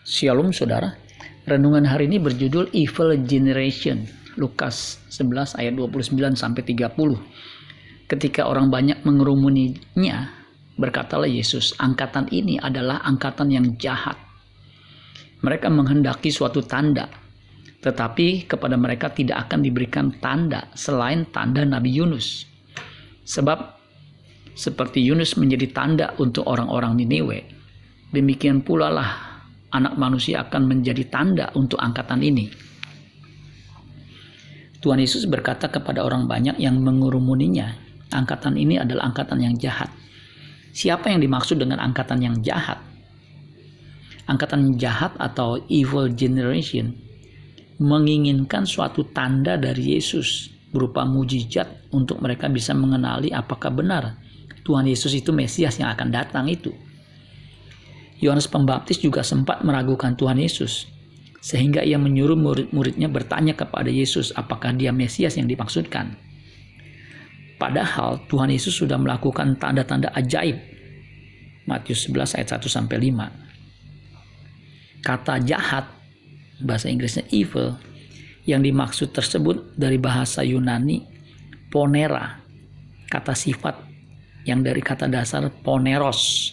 Shalom saudara. Renungan hari ini berjudul Evil Generation. Lukas 11 ayat 29 sampai 30. Ketika orang banyak mengerumuninya, berkatalah Yesus, angkatan ini adalah angkatan yang jahat. Mereka menghendaki suatu tanda, tetapi kepada mereka tidak akan diberikan tanda selain tanda Nabi Yunus. Sebab seperti Yunus menjadi tanda untuk orang-orang Niniwe, demikian pula lah anak manusia akan menjadi tanda untuk angkatan ini. Tuhan Yesus berkata kepada orang banyak yang mengurumuninya, angkatan ini adalah angkatan yang jahat. Siapa yang dimaksud dengan angkatan yang jahat? Angkatan jahat atau evil generation menginginkan suatu tanda dari Yesus berupa mujizat untuk mereka bisa mengenali apakah benar Tuhan Yesus itu Mesias yang akan datang itu. Yohanes Pembaptis juga sempat meragukan Tuhan Yesus, sehingga ia menyuruh murid-muridnya bertanya kepada Yesus apakah dia Mesias yang dimaksudkan. Padahal Tuhan Yesus sudah melakukan tanda-tanda ajaib. Matius 11 ayat 1 sampai 5. Kata jahat bahasa Inggrisnya evil yang dimaksud tersebut dari bahasa Yunani ponera, kata sifat yang dari kata dasar poneros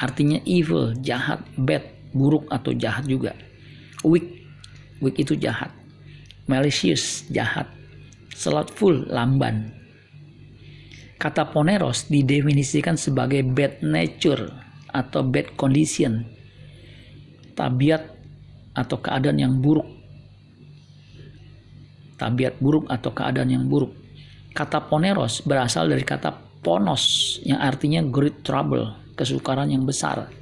artinya evil, jahat, bad, buruk atau jahat juga. Weak, weak itu jahat. Malicious, jahat. Slothful, lamban. Kata poneros didefinisikan sebagai bad nature atau bad condition. Tabiat atau keadaan yang buruk. Tabiat buruk atau keadaan yang buruk. Kata poneros berasal dari kata ponos yang artinya great trouble kesukaran yang besar,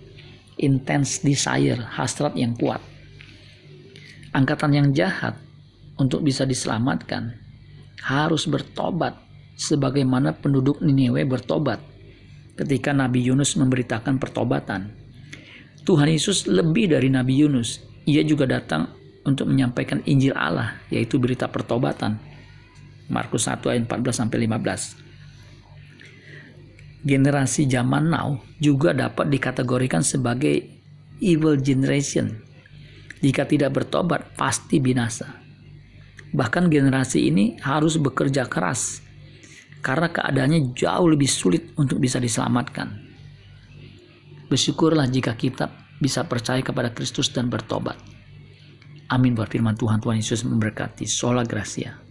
intense desire, hasrat yang kuat. Angkatan yang jahat untuk bisa diselamatkan harus bertobat sebagaimana penduduk Niniwe bertobat ketika Nabi Yunus memberitakan pertobatan. Tuhan Yesus lebih dari Nabi Yunus. Ia juga datang untuk menyampaikan Injil Allah, yaitu berita pertobatan. Markus 1 ayat 14 sampai 15 generasi zaman now juga dapat dikategorikan sebagai evil generation. Jika tidak bertobat, pasti binasa. Bahkan generasi ini harus bekerja keras karena keadaannya jauh lebih sulit untuk bisa diselamatkan. Bersyukurlah jika kita bisa percaya kepada Kristus dan bertobat. Amin buat firman Tuhan. Tuhan Yesus memberkati. Sola Gracia.